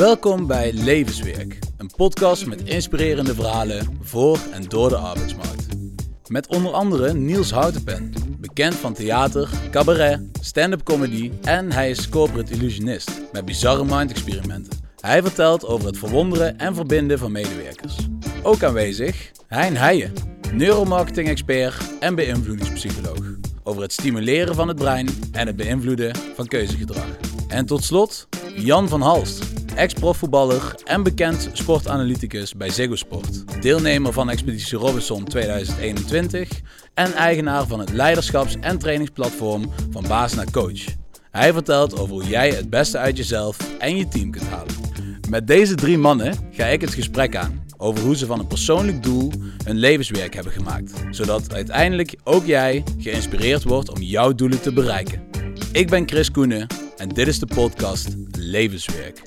Welkom bij Levenswerk, een podcast met inspirerende verhalen voor en door de arbeidsmarkt. Met onder andere Niels Houtenpen, bekend van theater, cabaret, stand-up comedy en hij is corporate illusionist met bizarre mind-experimenten. Hij vertelt over het verwonderen en verbinden van medewerkers. Ook aanwezig Hein Heijen, neuromarketing-expert en beïnvloedingspsycholoog. Over het stimuleren van het brein en het beïnvloeden van keuzegedrag. En tot slot Jan van Halst, ex-profvoetballer en bekend sportanalyticus bij Ziggo Sport. Deelnemer van Expeditie Robinson 2021 en eigenaar van het leiderschaps- en trainingsplatform van baas naar coach. Hij vertelt over hoe jij het beste uit jezelf en je team kunt halen. Met deze drie mannen ga ik het gesprek aan over hoe ze van een persoonlijk doel hun levenswerk hebben gemaakt, zodat uiteindelijk ook jij geïnspireerd wordt om jouw doelen te bereiken. Ik ben Chris Koenen en dit is de podcast Levenswerk.